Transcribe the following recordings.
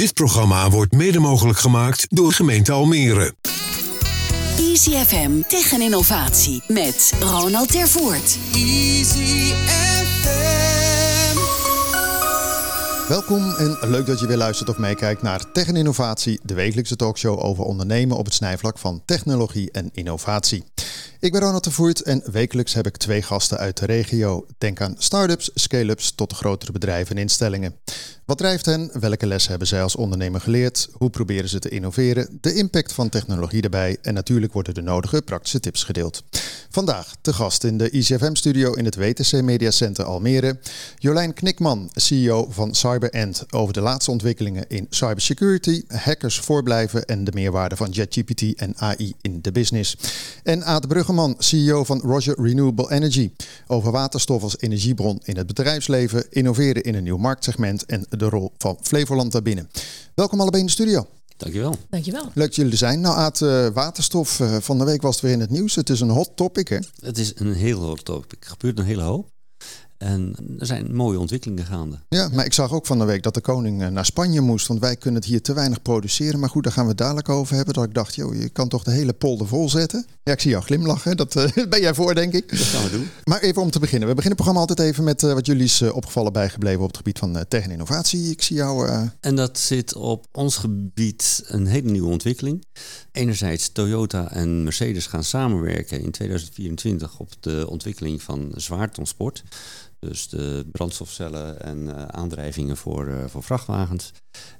Dit programma wordt mede mogelijk gemaakt door gemeente Almere. Easy FM Tech en Innovatie met Ronald Tervoort. Easy FM. Welkom en leuk dat je weer luistert of meekijkt naar Tech en Innovatie, de wekelijkse talkshow over ondernemen op het snijvlak van technologie en innovatie. Ik ben Ronald de Voert en wekelijks heb ik twee gasten uit de regio. Denk aan start-ups, scale-ups tot de grotere bedrijven en instellingen. Wat drijft hen? Welke lessen hebben zij als ondernemer geleerd? Hoe proberen ze te innoveren? De impact van technologie erbij en natuurlijk worden de nodige praktische tips gedeeld. Vandaag te gast in de ICFM-studio in het WTC Media Center Almere. Jolijn Knikman, CEO van CyberEnd, over de laatste ontwikkelingen in cybersecurity, hackers voorblijven en de meerwaarde van JetGPT en AI in de business. En Aad Bruggeman, CEO van Roger Renewable Energy, over waterstof als energiebron in het bedrijfsleven, innoveren in een nieuw marktsegment en de rol van Flevoland daarbinnen. Welkom allebei in de studio. Dankjewel. Dankjewel. Leuk dat jullie er zijn. Nou, Aad, uh, waterstof. Uh, van de week was het weer in het nieuws. Het is een hot topic, hè? Het is een heel hot topic. Er gebeurt een hele hoop. En er zijn mooie ontwikkelingen gaande. Ja, maar ik zag ook van de week dat de koning naar Spanje moest. Want wij kunnen het hier te weinig produceren. Maar goed, daar gaan we het dadelijk over hebben. Dat ik dacht, joh, je kan toch de hele polder vol zetten? Ja, ik zie jou glimlachen. Dat uh, ben jij voor, denk ik. Dat gaan we doen. Maar even om te beginnen. We beginnen het programma altijd even met uh, wat jullie is uh, opgevallen bijgebleven op het gebied van tech en innovatie. Ik zie jou... En dat zit op ons gebied een hele nieuwe ontwikkeling. Enerzijds Toyota en Mercedes gaan samenwerken in 2024 op de ontwikkeling van zwaartransport. Dus de brandstofcellen en uh, aandrijvingen voor, uh, voor vrachtwagens.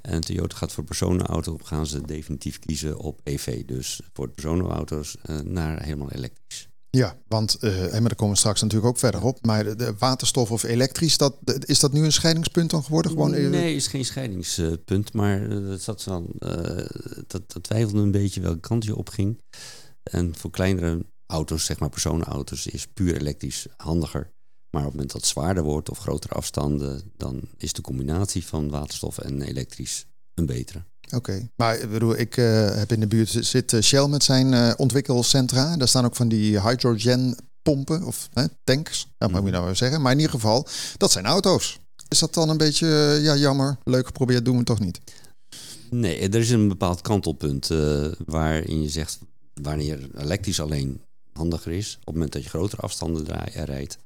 En Toyota gaat voor personenauto gaan ze definitief kiezen op EV. Dus voor personenauto's uh, naar helemaal elektrisch. Ja, want en daar komen we straks natuurlijk ook verder op. Maar de, de waterstof of elektrisch, dat, is dat nu een scheidingspunt dan geworden? Gewoon, nee, is geen scheidingspunt. Maar dat, zat dan, dat, dat twijfelde een beetje welke kant je op ging. En voor kleinere auto's, zeg maar personenauto's, is puur elektrisch handiger. Maar op het moment dat het zwaarder wordt of grotere afstanden, dan is de combinatie van waterstof en elektrisch een betere. Oké, okay. maar ik bedoel, ik uh, heb in de buurt zit Shell met zijn uh, ontwikkelcentra. Daar staan ook van die hydrogen pompen of uh, tanks, dat moet je nou wel zeggen. Maar in ieder geval, dat zijn auto's. Is dat dan een beetje, ja jammer, leuk geprobeerd, doen we toch niet? Nee, er is een bepaald kantelpunt waarin je zegt, wanneer elektrisch alleen handiger is, op het moment dat je grotere afstanden rijdt,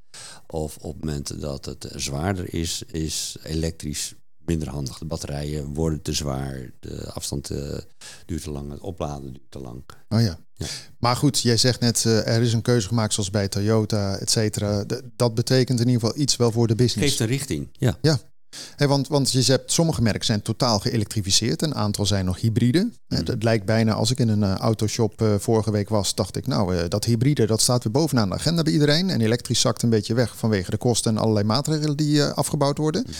of op het moment dat het zwaarder is, is elektrisch minder handig. De batterijen worden te zwaar, de afstand uh, duurt te lang, het opladen duurt te lang. Oh ja. ja. Maar goed, jij zegt net, uh, er is een keuze gemaakt zoals bij Toyota, et cetera. Dat betekent in ieder geval iets wel voor de business. Geeft een richting, ja. Ja, Hey, want, want je hebt, sommige merken zijn totaal geëlektrificeerd. Een aantal zijn nog hybride. Mm. Het lijkt bijna, als ik in een uh, autoshop uh, vorige week was, dacht ik, nou, uh, dat hybride dat staat weer bovenaan de agenda bij iedereen. En elektrisch zakt een beetje weg vanwege de kosten en allerlei maatregelen die afgebouwd worden. Mm.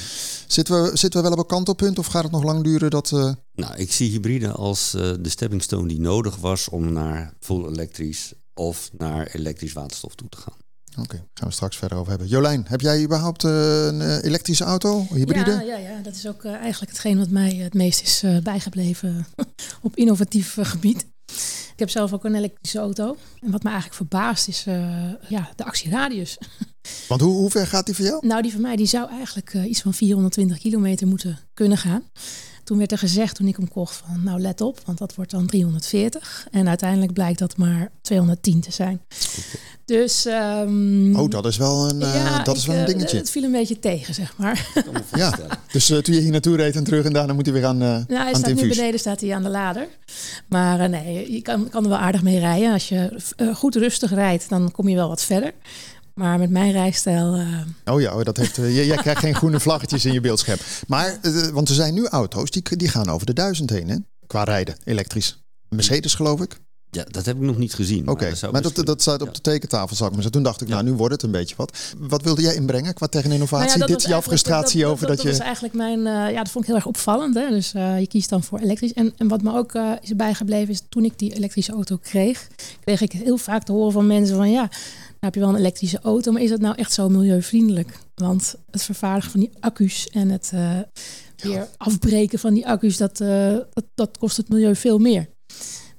Zitten, we, zitten we wel op een kantelpunt of gaat het nog lang duren dat... Nou, ik zie hybride als de stepping stone die nodig was om naar full elektrisch of naar elektrisch waterstof toe te gaan. Oké, okay, gaan we straks verder over hebben. Jolijn, heb jij überhaupt uh, een uh, elektrische auto, hybride? Ja, ja, ja, dat is ook uh, eigenlijk hetgeen wat mij het meest is bijgebleven op innovatief gebied. Ik heb zelf ook een elektrische auto. En wat me eigenlijk verbaast is ja, de actieradius. Want hoe, hoe ver gaat die voor jou? Nou, die van mij die zou eigenlijk iets van 420 kilometer moeten kunnen gaan. Toen werd er gezegd toen ik hem kocht van nou let op, want dat wordt dan 340. En uiteindelijk blijkt dat maar 210 te zijn. Okay. Dus. Um, oh, dat is wel een, ja, uh, dat is wel een dingetje. Het viel een beetje tegen, zeg maar. ja, dus uh, toen je hier naartoe reed en terug en daarna moet hij weer aan. Uh, nou, hij aan staat nu beneden, staat hij aan de lader. Maar nee, je kan, kan er wel aardig mee rijden. Als je goed rustig rijdt, dan kom je wel wat verder. Maar met mijn rijstijl. Uh... Oh ja, dat heeft, uh, jij krijgt geen groene vlaggetjes in je beeldscherm. Maar, uh, want er zijn nu auto's die, die gaan over de duizend heen, hè? Qua rijden, elektrisch. Mercedes, geloof ik. Ja, dat heb ik nog niet gezien. Oké, okay, maar, dat, maar dat, dat staat op de tekentafel, zag ik maar. Toen dacht ik, ja. nou, nu wordt het een beetje wat. Wat wilde jij inbrengen qua tegen innovatie? Nou ja, Dit jouw frustratie dat, over dat, dat je... Dat is eigenlijk mijn... Uh, ja, dat vond ik heel erg opvallend. Hè? Dus uh, je kiest dan voor elektrisch. En, en wat me ook uh, is bijgebleven is, toen ik die elektrische auto kreeg... kreeg ik heel vaak te horen van mensen van... ja, heb je wel een elektrische auto, maar is dat nou echt zo milieuvriendelijk? Want het vervaardigen van die accu's en het uh, weer ja. afbreken van die accu's, dat, uh, dat, dat, kost het milieu veel meer.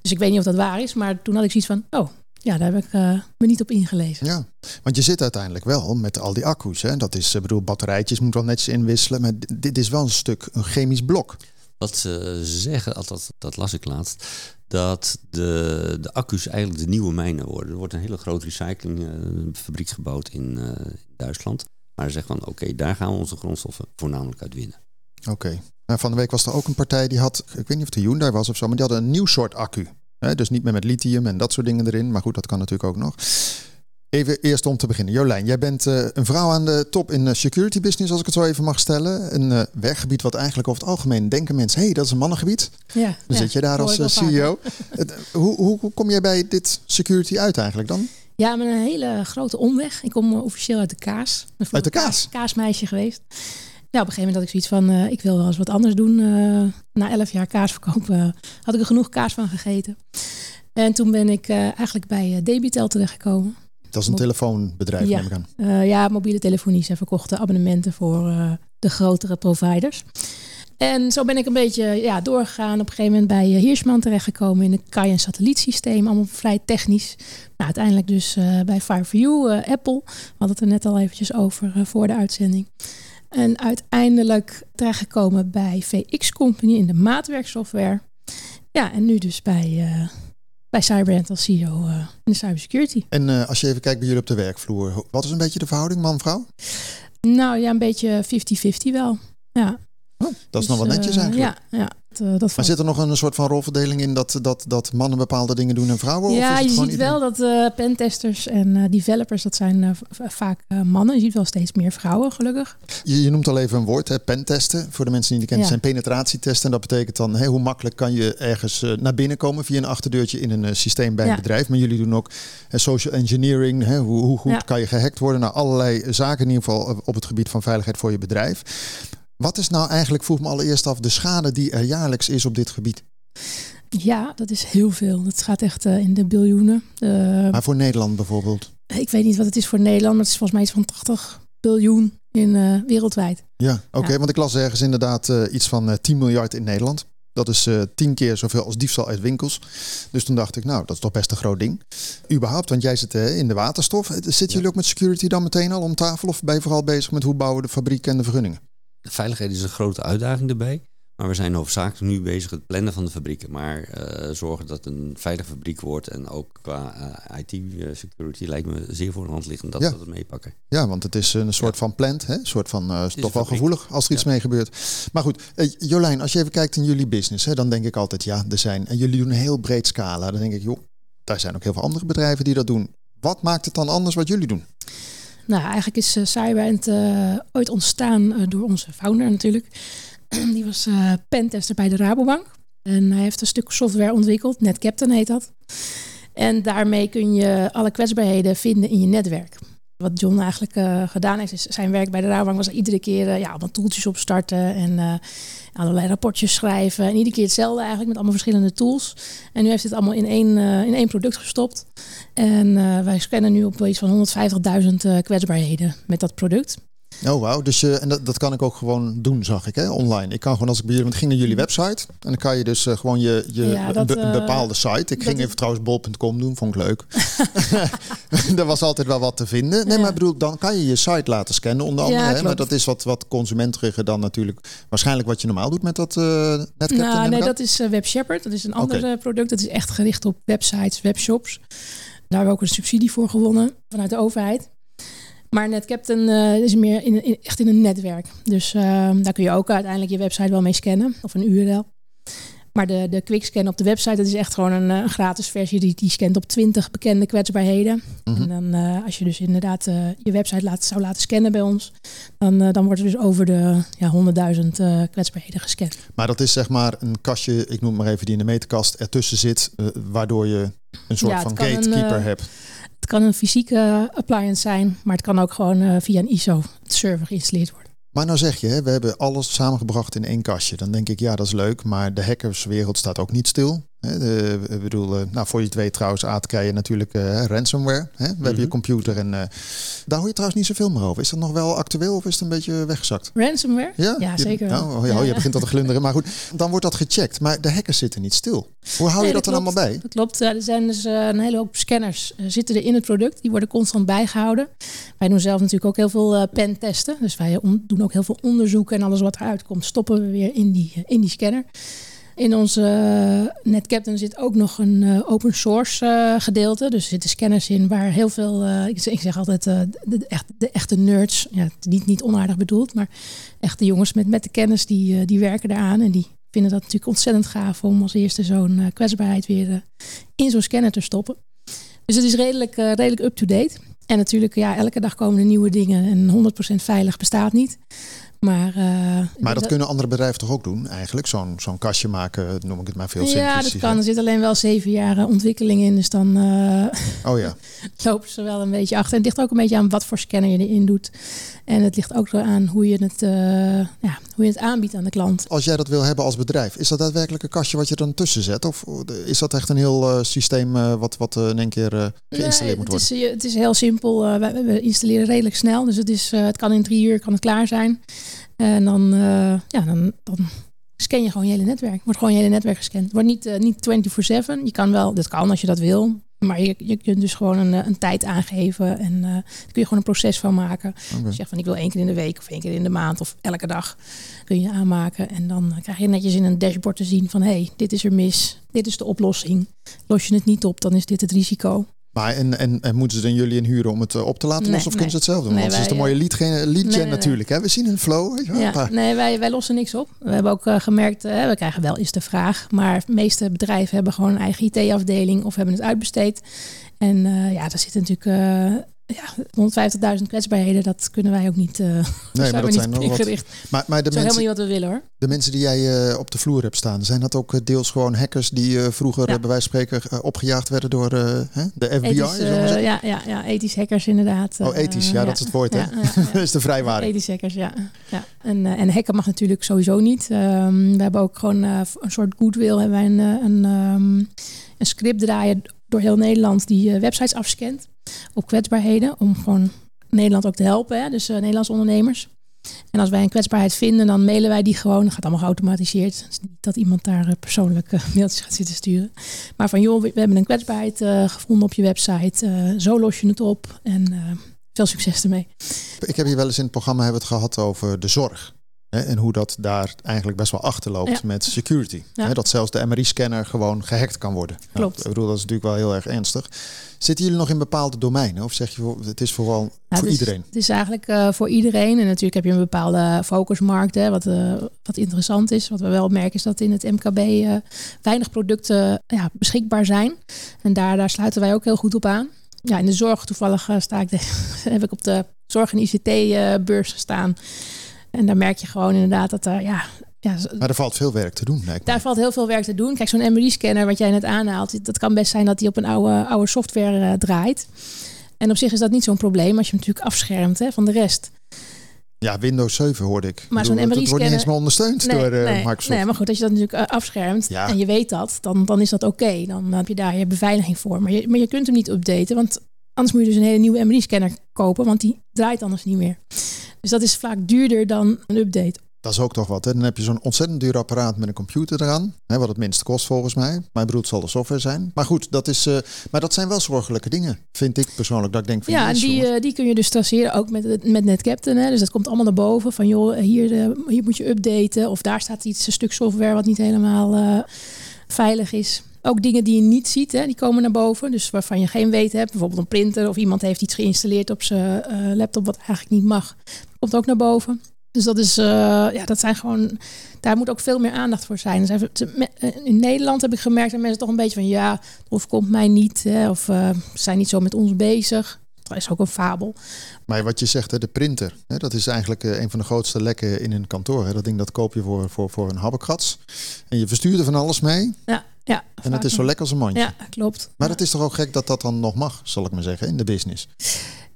Dus ik weet niet of dat waar is, maar toen had ik zoiets van, oh, ja, daar heb ik uh, me niet op ingelezen. Ja, want je zit uiteindelijk wel met al die accu's. Hè? Dat is, ik bedoel, batterijtjes moet wel netjes inwisselen, maar dit is wel een stuk een chemisch blok. Wat ze zeggen, althans dat las ik laatst, dat de, de accu's eigenlijk de nieuwe mijnen worden. Er wordt een hele grote recyclingfabriek gebouwd in Duitsland. Maar ze zeggen van oké, daar gaan we onze grondstoffen voornamelijk uit winnen. Oké. Nou, van de week was er ook een partij die had, ik weet niet of de Hyundai was of zo, maar die hadden een nieuw soort accu. dus niet meer met lithium en dat soort dingen erin. Maar goed, dat kan natuurlijk ook nog. Even eerst om te beginnen. Jolijn, jij bent uh, een vrouw aan de top in de security business, als ik het zo even mag stellen. Een uh, werkgebied wat eigenlijk over het algemeen denken mensen, hé, hey, dat is een mannengebied. Ja, dan zit je daar als uh, CEO. hoe, hoe, hoe kom jij bij dit security uit eigenlijk dan? Ja, met een hele grote omweg. Ik kom officieel uit de kaas. Uit de kaas? Kaasmeisje geweest. Nou, op een gegeven moment had ik zoiets van, uh, ik wil wel eens wat anders doen. Uh, na elf jaar kaas verkopen had ik er genoeg kaas van gegeten. En toen ben ik eigenlijk bij Debitel terechtgekomen. Dat is een telefoonbedrijf, ja. neem ik aan. ja, mobiele telefonie. Ze verkochten abonnementen voor de grotere providers. En zo ben ik een beetje ja, doorgegaan. Op een gegeven moment bij Hirschman terechtgekomen in een Cayenne satellietsysteem. Allemaal vrij technisch. Nou, uiteindelijk dus uh, bij FireView, uh, Apple. We hadden het er net al eventjes over uh, voor de uitzending. En uiteindelijk terechtgekomen bij VX Company in de maatwerksoftware. Ja, en nu dus bij, bij Cyberend als CEO in de cybersecurity. En als je even kijkt bij jullie op de werkvloer. Wat is een beetje de verhouding man-vrouw? Nou ja, een beetje 50-50 wel. Ja. Oh, dat is dus, nog wel netjes eigenlijk. Ja, ja dat, dat maar zit er nog een soort van rolverdeling in dat, dat, dat mannen bepaalde dingen doen en vrouwen? Ja, of je ziet wel dat uh, pentesters en uh, developers, dat zijn uh, vaak mannen. Je ziet wel steeds meer vrouwen, gelukkig. Je, je noemt al even een woord, hè, pentesten. Voor de mensen die niet kennen, ja. zijn penetratietesten. En dat betekent dan, hey, hoe makkelijk kan je ergens naar binnen komen via een achterdeurtje in een systeem bij een ja. bedrijf. Maar jullie doen ook social engineering. Hè, hoe, hoe goed ja. kan je gehackt worden? Nou, allerlei zaken in ieder geval op het gebied van veiligheid voor je bedrijf. Wat is nou eigenlijk, vroeg me allereerst af, de schade die er jaarlijks is op dit gebied? Ja, dat is heel veel. Dat gaat echt uh, in de biljoenen. Uh, maar voor Nederland bijvoorbeeld? Ik weet niet wat het is voor Nederland, maar het is volgens mij iets van 80 biljoen in, uh, wereldwijd. Ja, oké. Okay, ja. Want ik las ergens inderdaad iets van 10 miljard in Nederland. Dat is uh, tien keer zoveel als diefstal uit winkels. Dus toen dacht ik, nou, dat is toch best een groot ding. Überhaupt, want jij zit uh, in de waterstof. Zitten jullie ook met security dan meteen al om tafel? Of ben je vooral bezig met hoe bouwen de fabriek en de vergunningen? De veiligheid is een grote uitdaging erbij. Maar we zijn hoofdzakelijk nu bezig het plannen van de fabrieken. Maar uh, zorgen dat het een veilige fabriek wordt. En ook qua uh, IT-security lijkt me zeer voor de hand liggend dat ja. we dat meepakken. Ja, want het is een soort ja. van plant. Hè? Een soort van uh, toch wel gevoelig als er iets ja. mee gebeurt. Maar goed, Jolijn, als je even kijkt in jullie business. Hè, dan denk ik altijd, ja, er zijn... En jullie doen een heel breed scala. Dan denk ik, joh, daar zijn ook heel veel andere bedrijven die dat doen. Wat maakt het dan anders wat jullie doen? Nou, eigenlijk is uh, Cyberend uh, ooit ontstaan uh, door onze founder natuurlijk. Die was pentester bij de Rabobank. En hij heeft een stuk software ontwikkeld, NetCaptain heet dat. En daarmee kun je alle kwetsbaarheden vinden in je netwerk. Wat John eigenlijk uh, gedaan heeft, is zijn werk bij de Rabobank was iedere keer uh, ja, allemaal toeltjes opstarten en uh, allerlei rapportjes schrijven. En iedere keer hetzelfde eigenlijk met allemaal verschillende tools. En nu heeft het allemaal in één, in één product gestopt. En wij scannen nu op iets van 150.000 kwetsbaarheden met dat product. Oh wauw, dus je, en dat, dat kan ik ook gewoon doen, zag ik, hè, online. Ik kan gewoon als ik bij jullie, want ik ging naar jullie website en dan kan je dus uh, gewoon je, je Ja, dat, be- een eh, bepaalde site. Ik ging even trouwens bol.com doen, vond ik leuk. er was altijd wel wat te vinden. Nee, Ja. maar bedoel, dan kan je je site laten scannen, onder Ja, andere. hè, maar dat is wat, wat consumenteriger dan natuurlijk waarschijnlijk wat je normaal doet met dat eh Netcaptain. Nou, neem nee, dat is eh, Web Shepherd. Dat is een ander eh, product. Dat is echt gericht op websites, webshops. Daar hebben we ook een subsidie voor gewonnen vanuit de overheid. Maar NetCaptain eh is meer in, in- echt in een netwerk. Dus eh, daar kun je ook uiteindelijk je website wel mee scannen. Of een URL. Maar de, de quickscan op de website, dat is echt gewoon een, eh, een gratis versie. Die, die scant op 20 bekende kwetsbaarheden. Mhm. En dan als je dus inderdaad je website laat, zou laten scannen bij ons. Dan, dan wordt er dus over de ja, 100.000 eh, kwetsbaarheden gescand. Maar dat is zeg maar een kastje, ik noem het maar even, die in de meterkast ertussen zit, waardoor je een soort Ja, van een, gatekeeper hebt. Het kan een fysieke appliance zijn, maar het kan ook gewoon eh, via een ISO-server geïnstalleerd worden. Maar nou zeg je, we hebben alles samengebracht in één kastje. Dan denk ik, ja, dat is leuk. Maar de hackerswereld staat ook niet stil. De, ik bedoel, eh, nou, voor je het weet trouwens, Aad, krijg je natuurlijk eh, ransomware. Hè? We hebben je Mhm. computer en eh, daar hoor je trouwens niet zoveel meer over. Is dat nog wel actueel of is het een beetje weggezakt? Ransomware? Ja, zeker wel. Nou, oh, ja, oh, je begint al te glunderen. Maar goed, dan wordt dat gecheckt. Maar de hackers zitten niet stil. Hoe hou je dat dan klopt. allemaal bij? Dat klopt. Er zijn dus een hele hoop scanners zitten er in het product. Die worden constant bijgehouden. Wij doen zelf natuurlijk ook heel veel pentesten. Dus wij doen ook heel veel onderzoek. En alles wat eruit komt, stoppen we weer in die, in die scanner. In onze uh, NetCaptain zit ook nog een eh, open source eh, gedeelte. Dus er zitten scanners in waar heel veel, eh, ik, zeg- altijd, eh, de, de, echt, de echte nerds, ja, niet, niet onaardig bedoeld, maar echte jongens met, met de kennis, die, eh, die werken daaraan. En die vinden dat natuurlijk ontzettend gaaf om als eerste zo'n eh, kwetsbaarheid weer eh, in zo'n scanner te stoppen. Dus het is redelijk, eh, redelijk up-to-date. En natuurlijk, ja, elke dag komen er nieuwe dingen en 100% veilig bestaat niet. Maar, uh, maar dat, kunnen andere bedrijven toch ook doen eigenlijk? Zo'n zo'n kastje maken, noem ik het maar veel Ja, simplistisch. dat kan. Er zit alleen wel zeven jaar ontwikkeling in. Dus dan uh, oh, ja. lopen ze wel een beetje achter. En het ligt ook een beetje aan wat voor scanner je erin doet. En het ligt ook aan hoe je het, uh, ja, hoe je het aanbiedt aan de klant. Als jij dat wil hebben als bedrijf, is dat daadwerkelijk een kastje wat je dan tussen zet? Of is dat echt een heel systeem wat, wat in één keer geïnstalleerd nee, moet worden? Het is, het is heel simpel. we, we installeren redelijk snel. Dus het, is, het kan in drie uur kan het klaar zijn. En dan, uh, ja, dan, dan scan je gewoon je hele netwerk. Wordt gewoon je hele netwerk gescand. Wordt niet, uh, niet 24-7. Je kan wel, dat kan als je dat wil. Maar je, je kunt dus gewoon een, een tijd aangeven. En uh, daar kun je gewoon een proces van maken. Okay. Dus je zegt van ik wil één keer in de week of één keer in de maand of elke dag. Kun je aanmaken. En dan krijg je netjes in een dashboard te zien van hé, hey, dit is er mis. Dit is de oplossing. Los je het niet op, dan is dit het risico. Maar en, en, en moeten ze dan jullie inhuren om het uh, op te laten lossen? Nee, of kunnen ze het zelf doen? Nee, Want het is de mooie gen, lead gen natuurlijk. Hè? We zien een flow. Weet je wel, ja, maar... Nee, wij, wij lossen niks op. We hebben ook uh, gemerkt, uh, we krijgen wel eens de vraag. Maar de meeste bedrijven hebben gewoon een eigen IT-afdeling of hebben het uitbesteed. En uh, ja, daar zitten natuurlijk ja, 150.000 kwetsbaarheden. Dat kunnen wij ook niet. Uh, nee, maar dat zijn nog ingericht. Wat... Maar, maar de mensen, helemaal niet wat we willen hoor. De mensen die jij uh, op de vloer hebt staan, zijn dat ook uh, deels gewoon hackers die uh, vroeger ja. bij wijze van spreken opgejaagd werden door hè? de FBI? Ethisch, ja, ja, ja, ethisch hackers inderdaad. Oh, ethisch, ja, dat is het woord hè. dat is de vrijwaring. Ethisch hackers, ja. ja. En, en hacken mag natuurlijk sowieso niet. Um, we hebben ook gewoon een soort goodwill. Hebben wij een, een, um, een script draaien door heel Nederland die websites afscant op kwetsbaarheden. Om gewoon Nederland ook te helpen, hè? dus uh, Nederlandse ondernemers. En als wij een kwetsbaarheid vinden, dan mailen wij die gewoon. Dat gaat allemaal geautomatiseerd. Het is niet dat iemand daar uh, persoonlijk mailtjes gaat zitten sturen. Maar van joh, we hebben een kwetsbaarheid gevonden op je website. zo los je het op en veel succes ermee. Ik heb hier wel eens in het programma hebben het gehad over de zorg. Hè, en hoe dat daar eigenlijk best wel achterloopt ja. met security. Ja. Hè, dat zelfs de MRI-scanner gewoon gehackt kan worden. Klopt. Nou, ik bedoel, dat is natuurlijk wel heel erg ernstig. Zitten jullie nog in bepaalde domeinen? Of zeg je, het is vooral Ja, voor het is, iedereen? Het is eigenlijk uh, voor iedereen. En natuurlijk heb je een bepaalde focusmarkt. Hè, wat, uh, wat interessant is. Wat we wel merken is dat in het MKB uh, weinig producten ja, beschikbaar zijn. En daar, daar sluiten wij ook heel goed op aan. Ja, in de zorg toevallig sta ik de, heb ik op de zorg- en ICT-beurs gestaan. En daar merk je gewoon inderdaad dat er, ja, ja, maar er valt veel werk te doen, lijkt me. Daar valt heel veel werk te doen. Kijk, zo'n MRI-scanner wat jij net aanhaalt, dat kan best zijn dat die op een oude, oude software uh, draait. En op zich is dat niet zo'n probleem als je hem natuurlijk afschermt hè, van de rest. Ja, Windows 7 hoorde ik. Maar zo'n MRI-scanner... Wordt niet eens meer ondersteund nee, door uh, nee, Microsoft. Nee, maar goed, als je dat natuurlijk uh, afschermt ja. en je weet dat, dan, dan is dat oké. Okay. Dan heb je daar je beveiliging voor. Maar je, maar je kunt hem niet updaten, want anders moet je dus een hele nieuwe MRI-scanner kopen, want die draait anders niet meer. Dus dat is vaak duurder dan een update. Dat is ook toch wat. Hè? Dan heb je zo'n ontzettend duur apparaat met een computer eraan. Hè, wat het minste kost volgens mij. Mijn het zal de software zijn. Maar goed, dat, is, uh, maar dat zijn wel zorgelijke dingen. Vind ik persoonlijk. Dat ik denk van, ja, en die, uh, die kun je dus traceren ook met, met NetCaptain. Hè? Dus dat komt allemaal naar boven. Van joh, hier, uh, hier moet je updaten. Of daar staat iets, een stuk software wat niet helemaal veilig is. Ook dingen die je niet ziet, hè, die komen naar boven. Dus waarvan je geen weten hebt. Bijvoorbeeld een printer of iemand heeft iets geïnstalleerd op zijn laptop wat eigenlijk niet mag. Komt ook naar boven. Dus dat is, uh, ja, dat zijn gewoon, daar moet ook veel meer aandacht voor zijn. Dus in Nederland heb ik gemerkt dat mensen toch een beetje van, ja, of komt mij niet, hè, of uh, zijn niet zo met ons bezig. Dat is ook een fabel. Maar wat je zegt, de printer, dat is eigenlijk een van de grootste lekken in een kantoor. Dat ding dat koop je voor, voor, voor een habbekrats. En je verstuurt er van alles mee. Ja, ja. En het is zo lekker als een mandje. Ja, klopt. Maar het is toch ook gek dat dat dan nog mag, zal ik maar zeggen, in de business.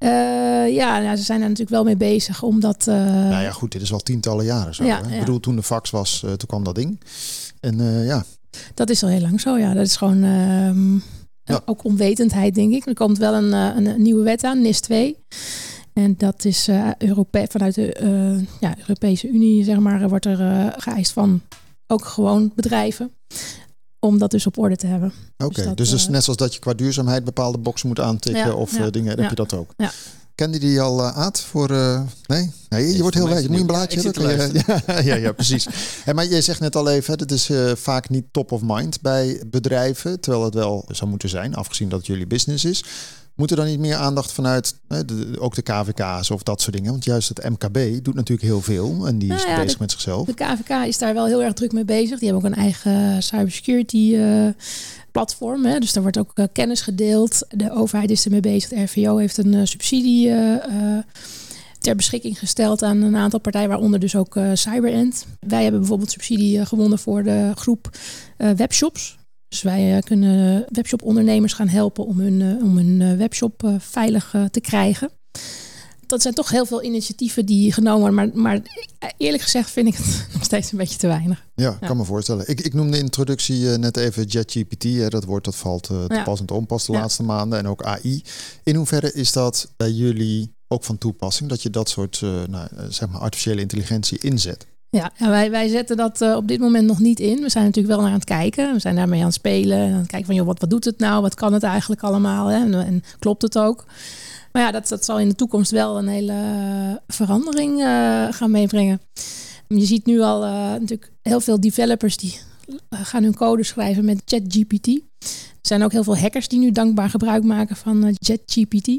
Uh, ja, nou, ze zijn er natuurlijk wel mee bezig, omdat... Uh... Nou ja, goed, dit is al tientallen jaren zo. Ja, hè? ja. Ik bedoel, toen de fax was, uh, toen kwam dat ding. En ja, Dat is al heel lang zo, ja. Dat is gewoon ehm, Ja. ook onwetendheid, denk ik. Er komt wel een, eh, een, nieuwe wet aan, NIS 2. En dat is eh, Europe vanuit de eh, ja, Europese Unie, zeg maar, wordt er eh, geëist van ook gewoon bedrijven. Om dat dus op orde te hebben. Oké, Dus dat, dus, dus eh, net zoals dat je qua duurzaamheid bepaalde boxen moet aantikken Ja, of ja, eh, dingen, heb ja. je dat ook. Ja. Kende je die al, eh, Aad? Voor, eh, nee? nee, je wordt heel wijd. Je moet een blaadje Ja, hebben. Ja, ja, ja, precies. Hey, maar jij zegt net al even, hè, dat is eh, vaak niet top of mind bij bedrijven. Terwijl het wel zou moeten zijn, afgezien dat het jullie business is. Moet er dan niet meer aandacht vanuit hè, de, ook de KVK's of dat soort dingen? Want juist het MKB doet natuurlijk heel veel en die is Nou ja, bezig de- met zichzelf. De KVK is daar wel heel erg druk mee bezig. Die hebben ook een eigen cybersecurity eh, platform. Hè. Dus daar wordt ook eh, kennis gedeeld. De overheid is ermee bezig. De RVO heeft een eh, subsidie ter beschikking gesteld aan een aantal partijen, waaronder dus ook eh CyberEnd. Wij hebben bijvoorbeeld subsidie gewonnen voor de groep webshops. Dus wij eh, kunnen webshop-ondernemers gaan helpen om hun, eh, om hun eh, webshop veilig te krijgen. Dat zijn toch heel veel initiatieven die genomen worden. Maar, maar eerlijk gezegd vind ik het nog steeds een beetje te weinig. Ja, Ja. kan me voorstellen. Ik, ik noemde in de introductie net even hè, Dat woord dat valt te Ja. pas en te onpas de Ja. laatste maanden. En ook AI. In hoeverre is dat bij jullie ook van toepassing? Dat je dat soort nou, zeg maar artificiële intelligentie inzet? Ja, wij, wij zetten dat eh, op dit moment nog niet in. We zijn natuurlijk wel naar aan het kijken. We zijn daarmee aan het spelen. En aan het kijken van, joh, wat, wat doet het nou? Wat kan het eigenlijk allemaal? Hè? En, en klopt het ook? Maar ja, dat, dat zal in de toekomst wel een hele eh, verandering eh, gaan meebrengen. Je ziet nu al natuurlijk heel veel developers die gaan hun code schrijven met ChatGPT. Er zijn ook heel veel hackers die nu dankbaar gebruik maken van ChatGPT.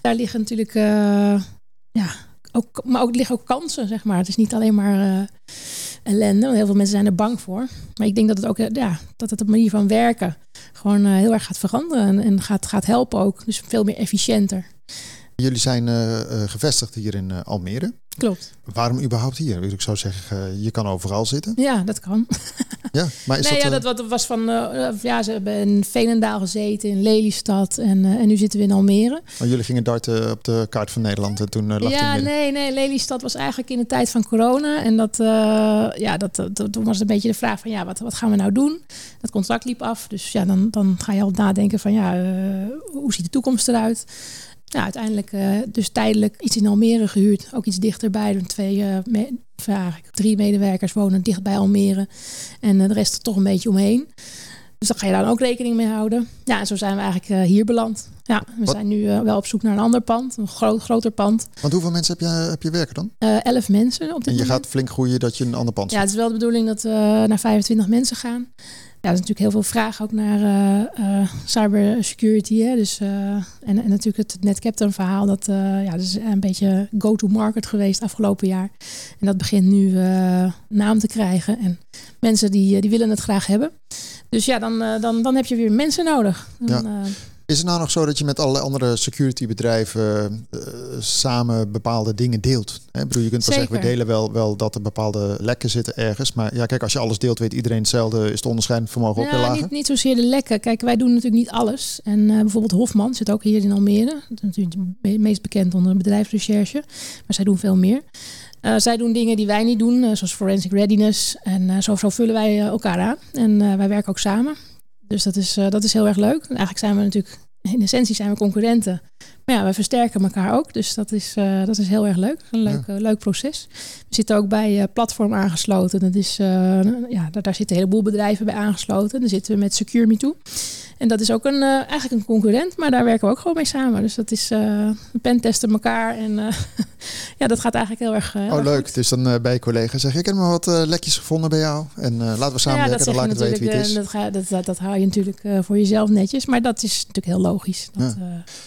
Daar liggen natuurlijk, ja, ook, maar ook, er liggen ook kansen, zeg maar. Het is niet alleen maar eh, ellende, heel veel mensen zijn er bang voor. Maar ik denk dat het ook, ja, dat het de manier van werken gewoon eh, heel erg gaat veranderen en, gaat, gaat helpen ook. Dus veel meer efficiënter. Jullie zijn eh, gevestigd hier in Almere. Klopt. Waarom überhaupt hier? Ik zou zeggen, eh, je kan overal zitten. Ja, dat kan. Ja, maar is nee, dat, ja, eh, dat wat- was van, eh, ja, ze hebben in Veenendaal gezeten, in Lelystad en, en nu zitten we in Almere. oh, jullie gingen darten op de kaart van Nederland en toen lag Ja, nee, nee. Lelystad was eigenlijk in de tijd van corona. En dat, ja, dat, dat, toen was een beetje de vraag van, ja, wat, wat gaan we nou doen? Dat contract liep af. Dus ja, dan, dan ga je al nadenken van, ja, hoe ziet de toekomst eruit? Ja, uiteindelijk eh, dus tijdelijk iets in Almere gehuurd. Ook iets dichterbij. De twee, eh, me- eigenlijk drie medewerkers wonen dicht bij Almere. En eh, de rest er toch een beetje omheen. Dus daar ga je dan ook rekening mee houden. Ja, en zo zijn we eigenlijk hier beland. Ja, we Wat- zijn nu wel op zoek naar een ander pand. Een groot, groter pand. Want hoeveel mensen heb je, heb je werken dan? Elf mensen op dit En je moment. gaat flink groeien dat je een ander pand Ja, het is wel de bedoeling dat we naar 25 mensen gaan. Ja, er is natuurlijk heel veel vraag ook naar eh, eh, cybersecurity. Hè? Dus, eh, en, en natuurlijk het NetCaptain verhaal. Dat, ja, dat is een beetje go-to-market geweest afgelopen jaar. En dat begint nu naam te krijgen. En mensen die, die willen het graag hebben. Dus ja, dan, dan, dan heb je weer mensen nodig. Dan, eh, Is het nou nog zo dat je met alle andere securitybedrijven eh, samen bepaalde dingen deelt? Hè, ik bedoel, je kunt wel zeggen, we delen wel, wel dat er bepaalde lekken zitten ergens. Maar ja, kijk, als je alles deelt, weet iedereen hetzelfde. Is het onderscheidend vermogen ook Ja, lager? niet, niet zozeer de lekken. Kijk, wij doen natuurlijk niet alles. En eh, bijvoorbeeld Hofman zit ook hier in Almere. Dat is natuurlijk het meest bekend onder bedrijfsrecherche. Maar zij doen veel meer. Eh, zij doen dingen die wij niet doen, zoals forensic readiness. En zo, zo vullen wij elkaar aan. En wij werken ook samen. Dus dat is, eh, dat is heel erg leuk. En eigenlijk zijn we natuurlijk, in essentie zijn we concurrenten. Maar ja, wij versterken elkaar ook. Dus dat is, eh, dat is heel erg leuk. Een leuk, eh, leuk proces. We zitten ook bij eh, Platform aangesloten. Dat is, ja, daar, daar zitten een heleboel bedrijven bij aangesloten. Dan zitten we met Secure Me Too. En dat is ook een, eigenlijk een concurrent, maar daar werken we ook gewoon mee samen. Dus dat is, uh, we pentesten elkaar. En ja, dat gaat eigenlijk heel erg, Oh, leuk. goed. Dus dan bij je collega zeg ik, ik heb maar wat lekjes gevonden bij jou. En laten we Nou ja, dan laat ik het weten wie het is. dat, ga, dat, dat, dat hou je natuurlijk voor jezelf netjes. Maar dat is natuurlijk heel logisch. Dat,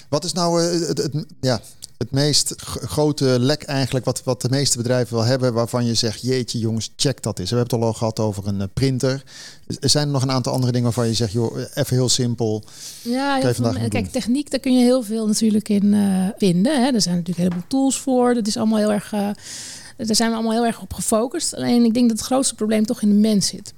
Wat is nou eh, het, het, ja, het meest grote lek eigenlijk wat, wat de meeste bedrijven wel hebben, waarvan je zegt, jeetje jongens, check dat eens. We hebben het al gehad over een eh, printer. Er zijn er nog een aantal andere dingen waarvan je zegt, joh, even heel simpel. Ja, heel veel, kijk, doen. techniek, daar kun je heel veel natuurlijk in eh, vinden. Hè. Er zijn natuurlijk een heleboel tools voor. Dat is allemaal heel erg, eh, daar zijn we allemaal heel erg op gefocust. Alleen ik denk dat het grootste probleem toch in de mens zit.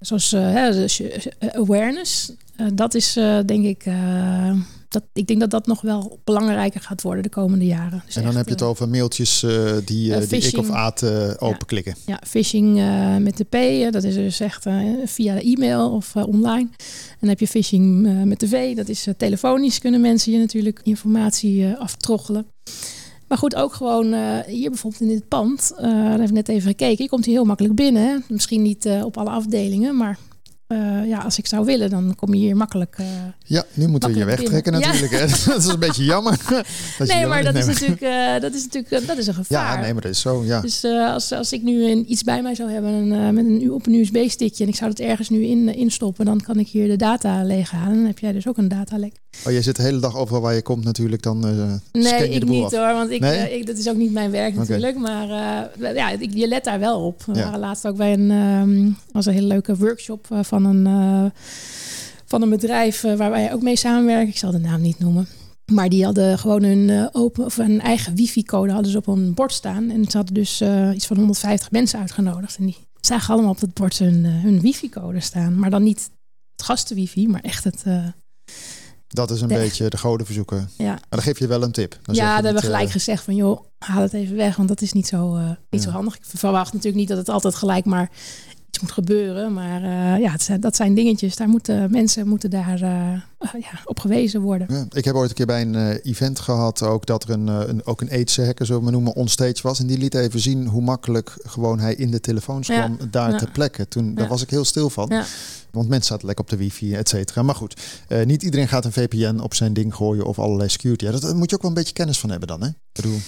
Zoals eh, hè, dus eh, awareness, eh, dat is eh, denk ik, eh, dat, ik denk dat dat nog wel belangrijker gaat worden de komende jaren. Dus en dan echt, heb je het eh, over mailtjes eh, die, eh, die ik phishing. of Aad eh, openklikken. Ja, phishing eh, met de P, dat is dus echt via e-mail of online. En dan heb je phishing met de V, dat is telefonisch kunnen mensen je natuurlijk informatie aftroggelen. Maar goed, ook gewoon hier bijvoorbeeld in dit pand, eh daar heb ik net even gekeken. Je komt hier heel makkelijk binnen. Hè? Misschien niet op alle afdelingen, maar eh, ja, als ik zou willen, dan kom je hier makkelijk. eh, Ja, nu moeten we je wegtrekken binnen. natuurlijk. Hè? dat is een beetje jammer. Dat nee, maar niet dat is, natuurlijk, eh, dat is natuurlijk eh, dat is een gevaar. Ja, nee, maar dat is zo. Ja. Dus eh, als, als ik nu een, iets bij mij zou hebben een, eh, met een, op een USB-stickje en ik zou het ergens nu in, eh, instoppen, dan kan ik hier de data leeghalen. Dan heb jij dus ook een datalek. Oh, jij zit de hele dag overal waar je komt natuurlijk. Dan scan Nee, je de ik boel niet af. hoor, want ik, Nee? eh, ik, dat is ook niet mijn werk natuurlijk. Maar eh, ja, ik, je let daar wel op. We Ja. waren laatst ook bij een, ehm, was een hele leuke workshop van een, van een bedrijf waar wij ook mee samenwerken. Ik zal de naam niet noemen. Maar die hadden gewoon hun open of een eigen wifi-code hadden ze op een bord staan. En ze hadden dus iets van 150 mensen uitgenodigd. En die zagen allemaal op dat bord hun, hun wifi-code staan. Maar dan niet het gasten-wifi, maar echt het. Dat is een Weg. beetje de godenverzoeken. ja, Maar dan geef je wel een tip. Dan ja, daar hebben we gelijk eh, gezegd van joh, haal het even weg, want dat is niet zo, eh, niet Ja. zo handig. Ik verwacht natuurlijk niet dat het altijd gelijk maar iets moet gebeuren, maar eh, ja, zijn, dat zijn dingetjes. Daar moeten mensen moeten daar ja, op gewezen worden. Ja, ik heb ooit een keer bij een event gehad ook dat er een, een ook een AIDS hacker, zullen we noemen, onstage was. En die liet even zien hoe makkelijk gewoon hij in de telefoons kwam daar ja. ter plekke. Toen daar was ik heel stil van. Want mensen zaten lekker op de wifi, et cetera. Maar goed, eh, niet iedereen gaat een VPN op zijn ding gooien of allerlei security. Ja, dat, daar moet je ook wel een beetje kennis van hebben dan, hè? Bedoel,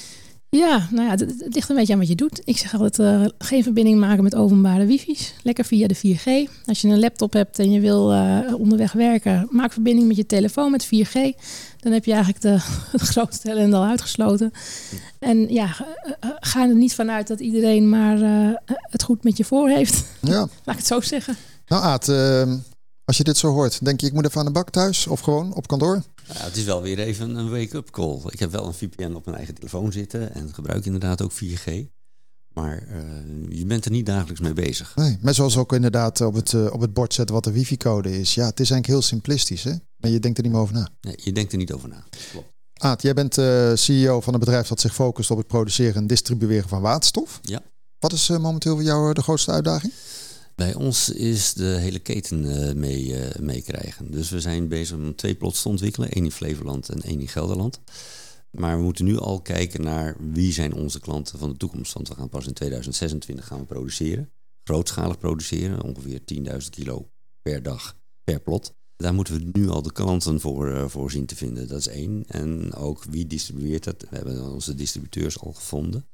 Ja, nou ja, het, het ligt een beetje aan wat je doet. Ik zeg altijd, eh, geen verbinding maken met openbare wifi's. Lekker via de 4G. Als je een laptop hebt en je wil eh, onderweg werken, maak verbinding met je telefoon met 4G. Dan heb je eigenlijk de, het grootste ellende al uitgesloten. En ja, ga er niet vanuit dat iedereen maar het goed met je voor heeft. ja. Laat ik het zo zeggen. Nou Aad, ehm, als je dit zo hoort, denk je ik moet even aan de bak thuis of gewoon op kantoor? Ja, het is wel weer even een wake-up call. Ik heb wel een VPN op mijn eigen telefoon zitten en gebruik inderdaad ook 4G. Maar eh, je bent er niet dagelijks mee bezig. Nee, maar zoals ook inderdaad op het, eh, op het bord zetten wat de wifi-code is. Ja, het is eigenlijk heel simplistisch, hè? Maar je denkt er niet meer over na. Nee, je denkt er niet over na. Klopt. Aad, jij bent eh, CEO van een bedrijf dat zich focust op het produceren en distribueren van waterstof. Ja. Wat is momenteel voor jou de grootste uitdaging? Bij ons is de hele keten eh, mee, eh, meekrijgen. Dus we zijn bezig om twee plots te ontwikkelen. één in Flevoland en één in Gelderland. Maar we moeten nu al kijken naar wie zijn onze klanten van de toekomst. Want we gaan pas in 2026 gaan we produceren. Grootschalig produceren, ongeveer 10.000 kilo per dag per plot. Daar moeten we nu al de klanten voor, eh, voor zien te vinden. Dat is één. En ook wie distribueert dat. We hebben onze distributeurs al gevonden.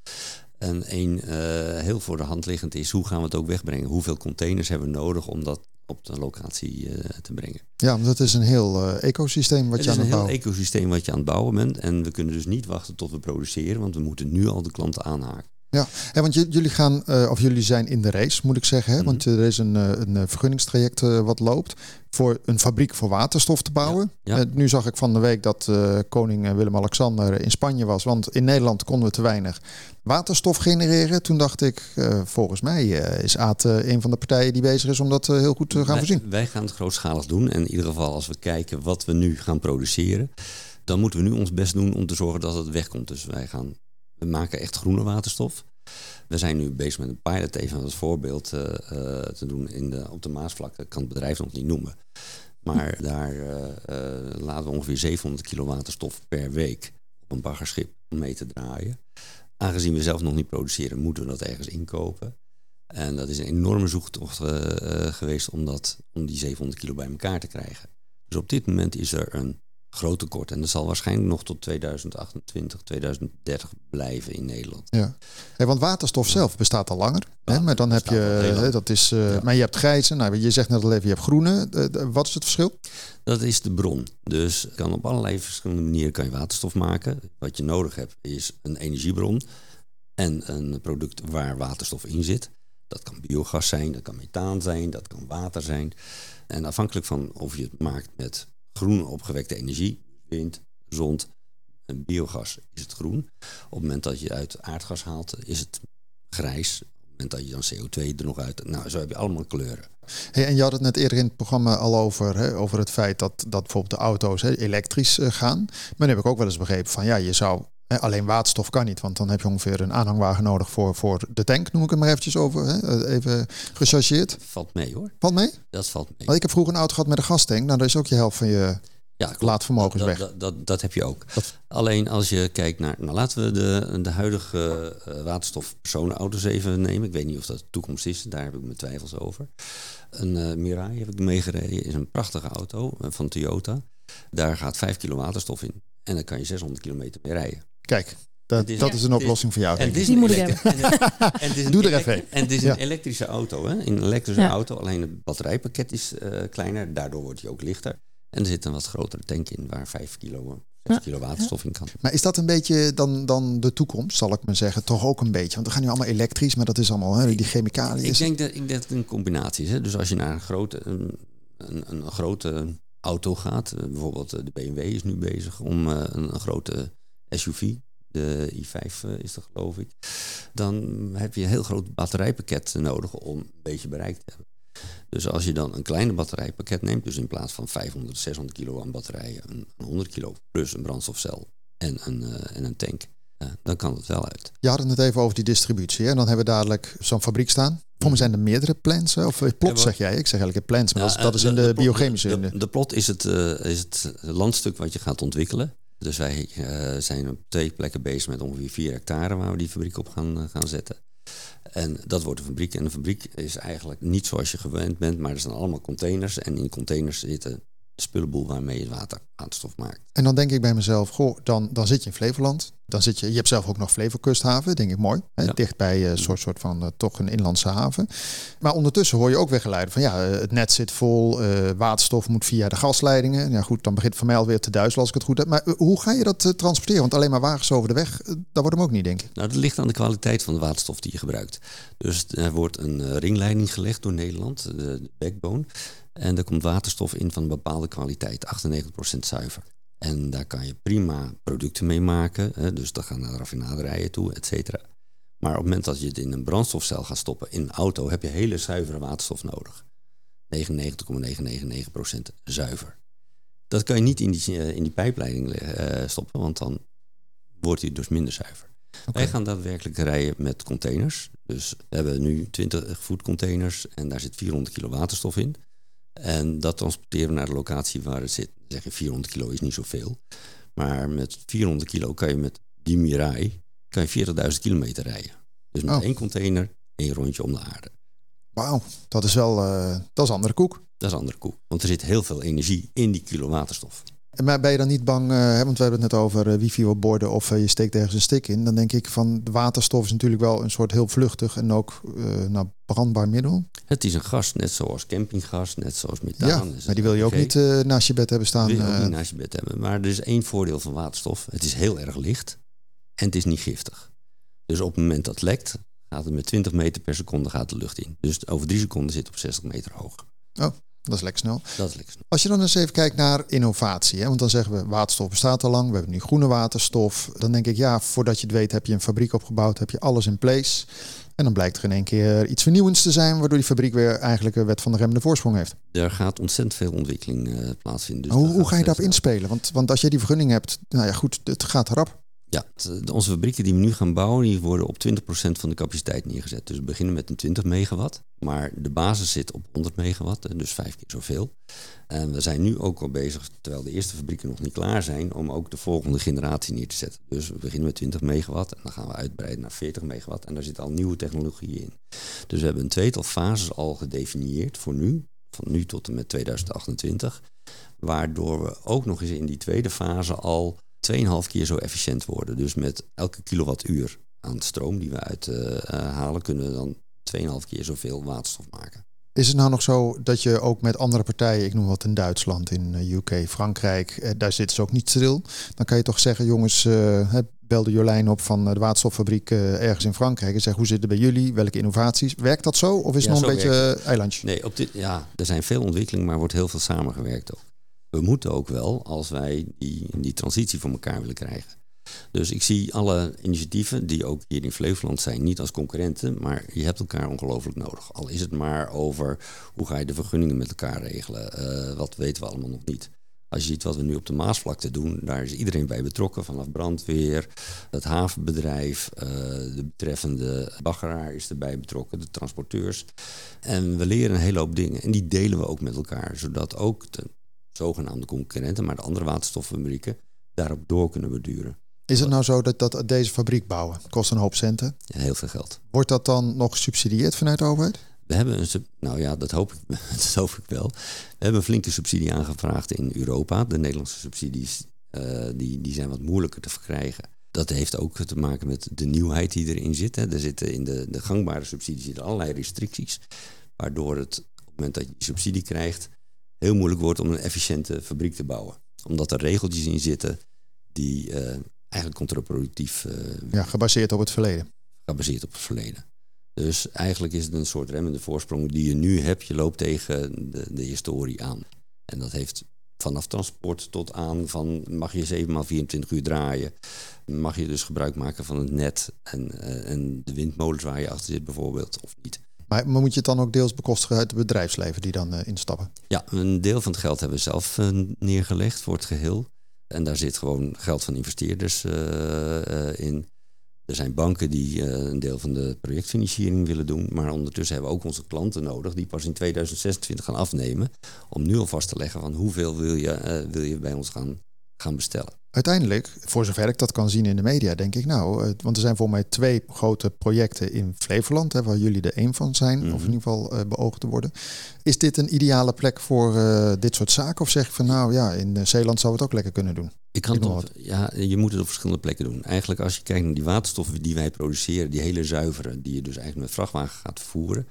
En één eh, heel voor de hand liggend is, hoe gaan we het ook wegbrengen? Hoeveel containers hebben we nodig om dat op de locatie eh, te brengen? Ja, het is een heel eh, ecosysteem wat het je is aan een het heel bouwen ecosysteem wat je aan het bouwen bent. En we kunnen dus niet wachten tot we produceren, want we moeten nu al de klanten aanhaken. Ja, want jullie gaan, eh, of jullie zijn in de race, moet ik zeggen. Hè? Mhm. Want eh, er is een, eh, een vergunningstraject wat loopt voor een fabriek voor waterstof te bouwen. Ja, ja. Nu zag ik van de week dat koning Willem-Alexander in Spanje was. Want in Nederland konden we te weinig waterstof genereren. Toen dacht ik, volgens mij is eh, een van de partijen die bezig is om dat heel goed te gaan wij, voorzien. wij gaan het grootschalig doen. En in ieder geval als we kijken wat we nu gaan produceren, dan moeten we nu ons best doen om te zorgen dat het wegkomt. Dus wij gaan, we maken echt groene waterstof. We zijn nu bezig met een pilot, even als voorbeeld eh, eh, te doen in de, op de Maasvlakte. Ik kan het bedrijf nog niet noemen. Maar daar eh, laten we ongeveer 700 kilo waterstof per week op een baggerschip mee te draaien. Aangezien we zelf nog niet produceren, moeten we dat ergens inkopen. En dat is een enorme zoektocht geweest om, dat, om die 700 kilo bij elkaar te krijgen. Dus op dit moment is er een groot tekort. En dat zal waarschijnlijk nog tot 2028, 2030 blijven in Nederland. Ja. Want waterstof zelf bestaat al langer. Hè? Maar dan heb je, hè, dat is, eh, Ja. maar je hebt grijze. Nou, je zegt net al even, je hebt groene. Eh, wat is het verschil? Dat is de bron. Dus kan op allerlei verschillende manieren kan je waterstof maken. Wat je nodig hebt is een energiebron en een product waar waterstof in zit. Dat kan biogas zijn, dat kan methaan zijn, dat kan water zijn. En afhankelijk van of je het maakt met groen opgewekte energie, wind, zon en biogas, is het groen. Op het moment dat je uit aardgas haalt, is het grijs. Op het moment dat je dan CO2 er nog uit... Nou, zo heb je allemaal kleuren. Hey, en je had het net eerder in het programma al over, hè, over het feit dat, dat bijvoorbeeld de auto's hè, elektrisch uh, gaan. Maar nu heb ik ook wel eens begrepen van ja, je zou alleen waterstof kan niet, want dan heb je ongeveer een aanhangwagen nodig voor, voor de tank, noem ik hem maar eventjes over, hè, even gechargeerd. Valt mee hoor. Valt mee? Dat valt mee. Want ik heb vroeger een auto gehad met een gastank, nou daar is ook je helft van je ja, laadvermogen dat, weg. Dat, dat, dat, heb je ook. Alleen als je kijkt naar, nou laten we de, de huidige uh, waterstof personenauto's even nemen. Ik weet niet of dat de toekomst is, daar heb ik mijn twijfels over. Een uh, Mirai heb ik meegereden, is een prachtige auto uh, van Toyota. Daar gaat 5 kilo waterstof in en dan kan je 600 kilometer mee rijden. Kijk, dat, is, dat is een oplossing voor jou. En Die moet ik hebben. Doe er even En het is een elektrische auto. Hè? Een elektrische ja. auto, alleen het batterijpakket is kleiner. Daardoor wordt hij ook lichter. En er zit een wat grotere tank in waar 5 kilo, 6 kilo waterstof in kan. Maar is dat een beetje dan, dan de toekomst, zal ik maar zeggen? Toch ook een beetje. Want we gaan nu allemaal elektrisch, maar dat is allemaal hè, die chemicaliën. Ik denk dat, ik denk dat het een combinatie is. Hè? Dus als je naar een grote, een, een, een grote auto gaat, bijvoorbeeld de BMW is nu bezig om een, een grote SUV de i5 is er geloof ik, dan heb je een heel groot batterijpakket nodig om een beetje bereik te hebben. Dus als je dan een kleine batterijpakket neemt, dus in plaats van 500, 600 kilo aan batterijen, een 100 kilo plus een brandstofcel en een, uh, en een tank, uh, dan kan het wel uit. Je had het net even over die distributie. Hè? En dan hebben we dadelijk zo'n fabriek staan. Voor me zijn er meerdere plants, of plot zeg jij. Ik zeg eigenlijk plants, maar ja, dat, is, dat in de, de biochemische... De, de, de plot is het, uh, is het landstuk wat je gaat ontwikkelen. Dus wij zijn op twee plekken bezig met ongeveer 4 hectare waar we die fabriek op gaan, gaan zetten. En dat wordt een fabriek. En een fabriek is eigenlijk niet zoals je gewend bent, maar er zijn allemaal containers. En in containers zitten spullenboel waarmee je water waterstof maakt. En dan denk ik bij mezelf, goh, dan, dan zit je in Flevoland. Dan zit je, je hebt zelf ook nog Flevokusthaven, denk ik mooi. Hè? Ja. Dicht bij een uh, soort, soort van uh, toch een inlandse haven. Maar ondertussen hoor je ook weer geluiden van ja, het net zit vol, uh, waterstof moet via de gasleidingen. Ja goed, dan begint het voor mij alweer te duizelen als ik het goed heb. Maar hoe ga je dat transporteren? Want alleen maar wagens over de weg, dat wordt hem ook niet, denk ik. Nou, dat ligt aan de kwaliteit van de waterstof die je gebruikt. Dus er wordt een ringleiding gelegd door Nederland, de, de backbone. En er komt waterstof in van een bepaalde kwaliteit, 98% zuiver. En daar kan je prima producten mee maken. Hè, dus dat gaat naar de raffinaderijen toe, et cetera. Maar op het moment dat je het in een brandstofcel gaat stoppen in een auto, heb je hele zuivere waterstof nodig. 99,999% zuiver. Dat kan je niet in die, in die pijpleiding uh, stoppen, want dan wordt hij dus minder zuiver. Okay. Wij gaan daadwerkelijk rijden met containers. Dus we hebben nu 20 voetcontainers en daar zit 400 kilo waterstof in. En dat transporteren we naar de locatie waar het zit. Zeg je 400 kilo is niet zoveel. Maar met 400 kilo kan je met die Mirai kan je 40.000 kilometer rijden. Dus met oh. één container één rondje om de aarde. Wauw, dat is wel uh, dat is andere koek. Dat is andere koek. Want er zit heel veel energie in die kilo waterstof. Maar ben je dan niet bang, uh, want we hebben het net over uh, wifi op borden of uh, je steekt ergens een stick in. Dan denk ik van de waterstof is natuurlijk wel een soort heel vluchtig en ook nou, brandbaar middel. Het is een gas, net zoals campinggas, net zoals methaan. Ja, maar die wil je ook niet naast je bed hebben staan. Wil je ook niet naast je bed hebben. Maar er is één voordeel van waterstof. Het is heel erg licht en het is niet giftig. Dus op het moment dat het lekt, gaat het met 20 meter per seconde gaat de lucht in. Dus over drie seconden zit het op 60 meter hoog. Oh. Dat is lekker snel. Dat is lekker snel. Als je dan eens even kijkt naar innovatie, hè, want dan zeggen we waterstof bestaat al lang, we hebben nu groene waterstof. Dan denk ik, ja, voordat je het weet heb je een fabriek opgebouwd, heb je alles in place. En dan blijkt er in één keer iets vernieuwends te zijn, waardoor die fabriek weer eigenlijk een wet van de remmende voorsprong heeft. Er gaat ontzettend veel ontwikkeling uh, plaatsvinden. Dus hoe, hoe ga je daarop inspelen? Want, want als jij die vergunning hebt, nou ja goed, het gaat erop. Ja, onze fabrieken die we nu gaan bouwen, die worden op 20% van de capaciteit neergezet. Dus we beginnen met een 20 megawatt. Maar de basis zit op 100 megawatt, dus vijf keer zoveel. En we zijn nu ook al bezig, terwijl de eerste fabrieken nog niet klaar zijn, om ook de volgende generatie neer te zetten. Dus we beginnen met 20 megawatt en dan gaan we uitbreiden naar 40 megawatt. En daar zit al nieuwe technologieën in. Dus we hebben een tweetal fases al gedefinieerd voor nu, van nu tot en met 2028. Waardoor we ook nog eens in die tweede fase al 2,5 keer zo efficiënt worden. Dus met elke kilowattuur aan stroom die we uithalen, uh, kunnen we dan 2,5 keer zoveel waterstof maken. Is het nou nog zo dat je ook met andere partijen, ik noem wat in Duitsland, in UK, Frankrijk, eh, daar zitten ze ook niet stil. Dan kan je toch zeggen, jongens, uh, bel de Jolijn op van de waterstoffabriek uh, ergens in Frankrijk en zeg hoe zit het bij jullie, welke innovaties. Werkt dat zo of is het nog een beetje eilandje? Nee, op dit, ja, er zijn veel ontwikkelingen, maar er wordt heel veel samengewerkt ook we moeten ook wel, als wij die, die transitie voor elkaar willen krijgen. Dus ik zie alle initiatieven die ook hier in Flevoland zijn, niet als concurrenten, maar je hebt elkaar ongelooflijk nodig. Al is het maar over hoe ga je de vergunningen met elkaar regelen. Uh, wat weten we allemaal nog niet. Als je ziet wat we nu op de Maasvlakte doen, daar is iedereen bij betrokken. Vanaf brandweer, het havenbedrijf, uh, de betreffende baggeraar is erbij betrokken, de transporteurs. En we leren een hele hoop dingen. En die delen we ook met elkaar, zodat ook de zogenaamde concurrenten, maar de andere waterstoffabrieken, daarop door kunnen beduren. Is het nou zo dat, dat deze fabriek bouwen kost een hoop centen? Ja, heel veel geld. Wordt dat dan nog gesubsidieerd vanuit de overheid? We hebben een, nou ja, dat hoop, ik, dat hoop ik wel. We hebben een flinke subsidie aangevraagd in Europa. De Nederlandse subsidies uh, die, die zijn wat moeilijker te verkrijgen. Dat heeft ook te maken met de nieuwheid die erin zit. Hè. Er zitten in de, de gangbare subsidies allerlei restricties. Waardoor het op het moment dat je subsidie krijgt, heel moeilijk wordt om een efficiënte fabriek te bouwen. Omdat er regeltjes in zitten die uh, eigenlijk contraproductief. Uh, ja, gebaseerd op het verleden. Gebaseerd op het verleden. Dus eigenlijk is het een soort remmende voorsprong die je nu hebt. Je loopt tegen de, de historie aan. En dat heeft vanaf transport tot aan van mag je 7 x 24 uur draaien. Mag je dus gebruik maken van het net en, uh, en de windmolens waar je achter zit bijvoorbeeld of niet. Maar, moet je het dan ook deels bekostigen uit het bedrijfsleven die dan uh, instappen? Ja, een deel van het geld hebben we zelf uh, neergelegd voor het geheel. En daar zit gewoon geld van investeerders in. Er zijn banken die een deel van de projectfinanciering willen doen. Maar ondertussen hebben we ook onze klanten nodig die pas in 2026 gaan afnemen. Om nu al vast te leggen van hoeveel wil je, wil je bij ons gaan, gaan bestellen. Uiteindelijk, voor zover ik dat kan zien in de media, denk ik nou, uh, want er zijn voor mij twee grote projecten in Flevoland, hè, waar jullie er één van zijn, mm -hmm. of in ieder geval uh, beoogd te worden. Is dit een ideale plek voor uh, dit soort zaken? Of zeg je van nou ja, in Zeeland zou het ook lekker kunnen doen? Ik kan het op, ja, je moet het op verschillende plekken doen. Eigenlijk als je kijkt naar die waterstoffen die wij produceren, die hele zuivere, die je dus eigenlijk met vrachtwagen gaat vervoeren.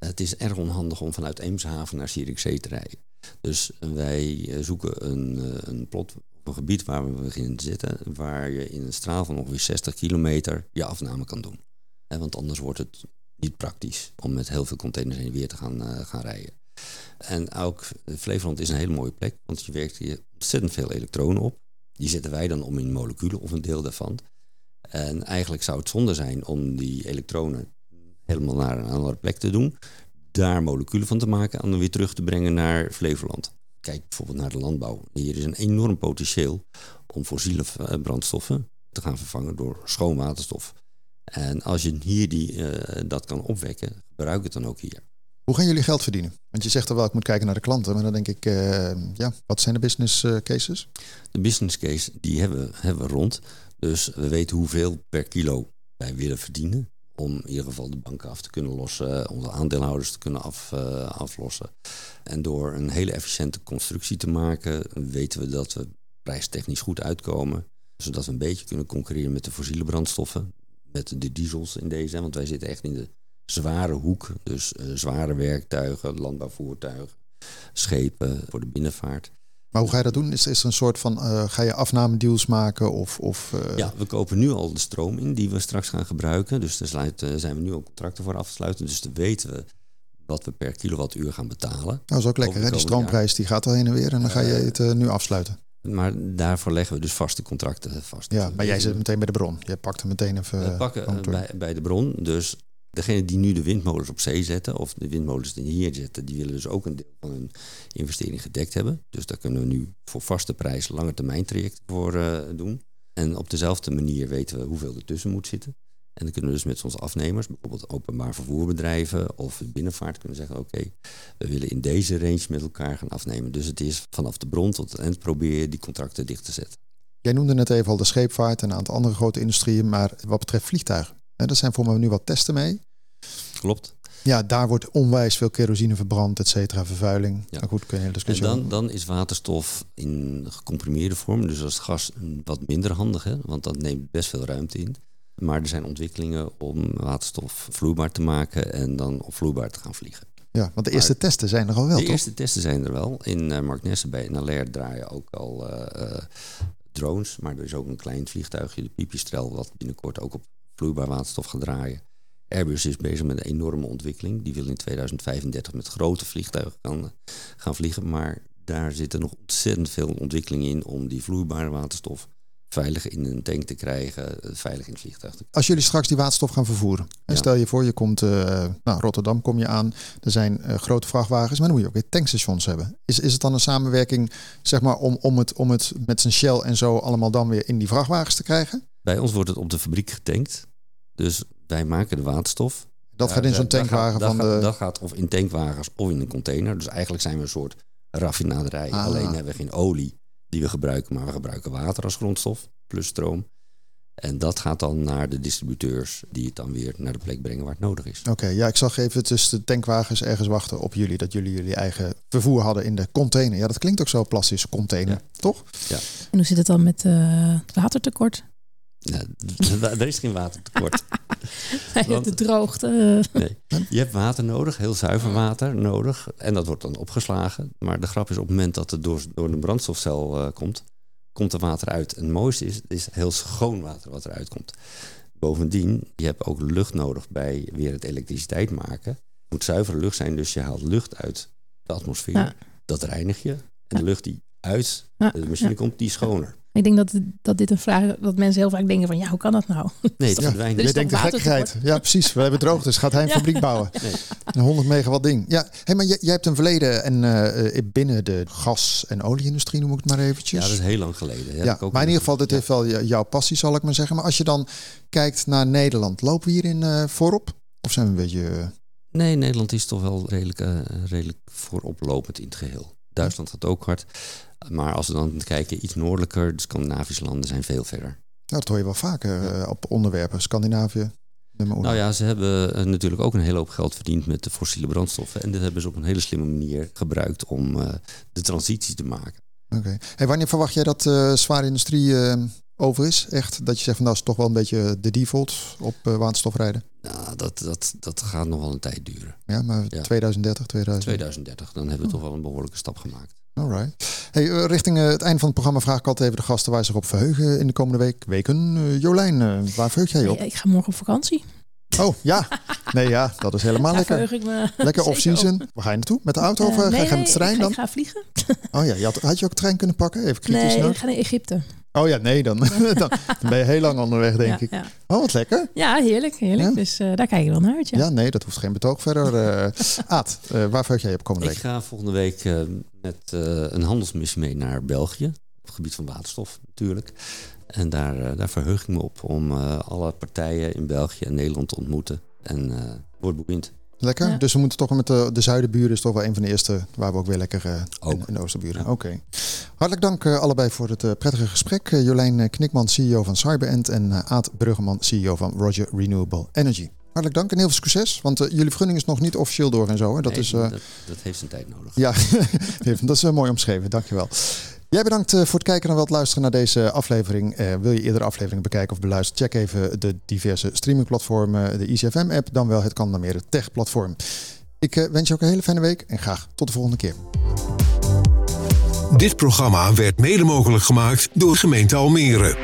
Het is erg onhandig om vanuit Eemshaven naar Zierikzee te rijden. Dus wij zoeken een, een plot, een gebied waar we beginnen te zitten, waar je in een straal van ongeveer 60 kilometer je afname kan doen. want anders wordt het niet praktisch om met heel veel containers heen en weer te gaan, uh, gaan rijden. En ook Flevoland is een hele mooie plek, want je werkt hier ontzettend veel elektronen op. Die zetten wij dan om in moleculen of een deel daarvan. En eigenlijk zou het zonde zijn om die elektronen helemaal naar een andere plek te doen, daar moleculen van te maken en dan weer terug te brengen naar Flevoland. Kijk bijvoorbeeld naar de landbouw. Hier is een enorm potentieel om fossiele brandstoffen te gaan vervangen door schoon waterstof. En als je hier die, uh, dat kan opwekken, gebruik het dan ook hier. Hoe gaan jullie geld verdienen? Want je zegt er wel, ik moet kijken naar de klanten. Maar dan denk ik, uh, ja, wat zijn de business cases? De business case, die hebben, hebben we rond. Dus we weten hoeveel per kilo wij willen verdienen. Om in ieder geval de banken af te kunnen lossen, onze aandeelhouders te kunnen af, uh, aflossen. En door een hele efficiënte constructie te maken, weten we dat we prijstechnisch goed uitkomen. Zodat we een beetje kunnen concurreren met de fossiele brandstoffen. Met de diesels in deze, want wij zitten echt in de zware hoek. Dus uh, zware werktuigen, landbouwvoertuigen, schepen voor de binnenvaart. Maar hoe ga je dat doen? Is, is er een soort van, uh, ga je afnamedeals maken? Of, of, uh... Ja, we kopen nu al de stroom in die we straks gaan gebruiken. Dus daar sluiten, zijn we nu al contracten voor af te sluiten. Dus dan weten we wat we per kilowattuur gaan betalen. Nou, dat is ook lekker. Hè? Die stroomprijs die gaat al heen en weer en dan ga je het nu afsluiten. Maar daarvoor leggen we dus vaste contracten vast. Ja, maar jij zit meteen bij de bron. Je pakt hem meteen even. We pakken bij, bij de bron. Dus Degene die nu de windmolens op zee zetten, of de windmolens die hier zetten, die willen dus ook een deel van hun investering gedekt hebben. Dus daar kunnen we nu voor vaste prijs lange termijn trajecten voor uh, doen. En op dezelfde manier weten we hoeveel er tussen moet zitten. En dan kunnen we dus met onze afnemers, bijvoorbeeld openbaar vervoerbedrijven of binnenvaart, kunnen zeggen: Oké, we willen in deze range met elkaar gaan afnemen. Dus het is vanaf de bron tot het eind probeer je die contracten dicht te zetten. Jij noemde net even al de scheepvaart en een aantal andere grote industrieën, maar wat betreft vliegtuigen. Er zijn voor me nu wat testen mee. Klopt. Ja, daar wordt onwijs veel kerosine verbrand, et cetera, vervuiling. Ja. Maar goed, kun je hele discussie En dan, dan is waterstof in gecomprimeerde vorm, dus als gas wat minder handig, hè? want dat neemt best veel ruimte in. Maar er zijn ontwikkelingen om waterstof vloeibaar te maken en dan op vloeibaar te gaan vliegen. Ja, want de eerste maar testen zijn er al wel, De toch? eerste testen zijn er wel. In uh, Marknesse bij NLR draaien ook al uh, uh, drones, maar er is ook een klein vliegtuigje, de Pipistrel, wat binnenkort ook op vloeibaar waterstof gaat draaien. Airbus is bezig met een enorme ontwikkeling. Die wil in 2035 met grote vliegtuigen gaan, gaan vliegen. Maar daar zitten nog ontzettend veel ontwikkelingen in om die vloeibare waterstof veilig in een tank te krijgen, eh, veilig in het vliegtuig. Als jullie straks die waterstof gaan vervoeren. hè, Ja. Stel je voor, je komt eh nou, Rotterdam kom je aan. Er zijn eh, grote vrachtwagens, maar dan moet je ook weer tankstations hebben. Is, is het dan een samenwerking zeg maar, om, om, het, om het met zijn Shell en zo allemaal dan weer in die vrachtwagens te krijgen? Bij ons wordt het op de fabriek getankt. Dus wij maken de waterstof. Dat Ja, gaat in zo'n dat tankwagen gaat- van dat de... Gaat, dat gaat of in tankwagens of in een container. Dus eigenlijk zijn we een soort raffinaderij. Ah. Alleen hebben we geen olie die we gebruiken, maar we gebruiken water als grondstof plus stroom. En dat gaat dan naar de distributeurs die het dan weer naar de plek brengen waar het nodig is. Oké, ja, ik zag even tussen de tankwagens ergens wachten op jullie. Dat jullie jullie eigen vervoer hadden in de container. Ja, dat klinkt ook zo plastisch, container, Ja. toch? En hoe zit het dan met eh, het watertekort? Nou, er is geen watertekort. Want- de droogte. Nee. Je hebt water nodig, heel zuiver water nodig. En dat wordt dan opgeslagen. Maar de grap is op het moment dat het door, door de brandstofcel eh, komt, komt er water uit. En het mooiste is, is heel schoon water wat eruit komt. Bovendien, je hebt ook lucht nodig bij weer het elektriciteit maken. Het moet zuivere lucht zijn, dus je haalt lucht uit de atmosfeer. Ja. Dat reinig je. En de lucht die uit de machine ja. komt, die is schoner. Ik denk dat, dat dit een vraag is dat mensen heel vaak denken van ja, hoe kan dat nou? Nee, het Ja. verdwijnt is Je denkt de gekkigheid. Ja, precies. We hebben droog, dus gaat hij een Ja. fabriek bouwen. Nee. Een 100 megawatt ding. Ja, hey, maar jij, jij hebt een verleden en eh, eh, binnen de gas- en olieindustrie, noem ik het maar eventjes. Ja, dat is heel lang geleden. Dat Ja, ook maar in ieder geval, dit ja. heeft wel jouw passie, zal ik maar zeggen. Maar als je dan kijkt naar Nederland, lopen we hierin eh, voorop? Of zijn we een beetje... Nee, Nederland is toch wel redelijk, redelijk vooroplopend in het geheel. Duitsland gaat ook hard. Maar als we dan kijken, iets noordelijker, de Scandinavische landen zijn veel verder. nou, dat hoor je wel vaker eh, op onderwerpen. Scandinavië. Nou ja, ze hebben eh, natuurlijk ook een hele hoop geld verdiend met de fossiele brandstoffen. En dat hebben ze op een hele slimme manier gebruikt om eh, de transitie te maken. Oké. Hey, wanneer verwacht jij dat eh zware industrie over is? Echt, dat je zegt van dat is toch wel een beetje de default op eh, waterstof rijden? Nou, dat, dat, dat gaat nog wel een tijd duren. Ja, maar Ja. 2030, 2000. 2030, dan hebben we toch wel een behoorlijke stap gemaakt. Alright. Hey, eh, richting eh, het einde van het programma vraag ik altijd even de gasten waar ze zich op verheugen in de komende week, weken. Eh, Jolijn, eh, waar verheug jij je op? Nee, ik ga morgen op vakantie. Oh ja, nee ja, dat is helemaal Daar lekker. verheug ik me Lekker off-season. Waar ga je naartoe? Met de auto of ga nee, je met de trein ik ga, dan? ik ga vliegen. Oh ja, je had, had je ook trein kunnen pakken? Even kritisch Nee, ik ga naar Egypte. Oh ja, nee, dan, dan, dan ben je heel lang onderweg, denk ja, ik. Ja. Oh, wat lekker. ja, heerlijk. heerlijk. Ja? Dus eh, daar kijk ik wel naar uit. Ja. Ja, nee, dat hoeft geen betoog verder. eh Aad, eh, waar verheug jij je op komende Ik week? ga volgende week met eh, een handelsmissie mee naar België. Op het gebied van waterstof natuurlijk. En daar, eh, daar verheug ik me op om eh, alle partijen in België en Nederland te ontmoeten. En eh wordt boeiend. Lekker. Ja. Dus we moeten toch met de, de zuidenburen is toch wel een van de eerste waar we ook weer lekker eh Ook. in, in de oosterburen. Ja. Oké. Hartelijk dank eh, allebei voor het prettige gesprek. Jolijn Knikman, CEO van CyberEnd en Aad Bruggeman, CEO van Roger Renewable Energy. Hartelijk dank en heel veel succes, want eh, jullie vergunning is nog niet officieel door en zo. Hè? Dat, Nee, is, eh, dat, dat heeft zijn tijd nodig. ja, dat is eh, mooi omschreven. Dankjewel. Jij bedankt eh, voor het kijken en wel het luisteren naar deze aflevering. Eh, wil je eerdere afleveringen bekijken of beluisteren? Check even de diverse streamingplatformen, de ICFM-app, dan wel het Kan Meer Tech-platform. Ik eh, wens je ook een hele fijne week en graag tot de volgende keer. Dit programma werd mede mogelijk gemaakt door gemeente Almere.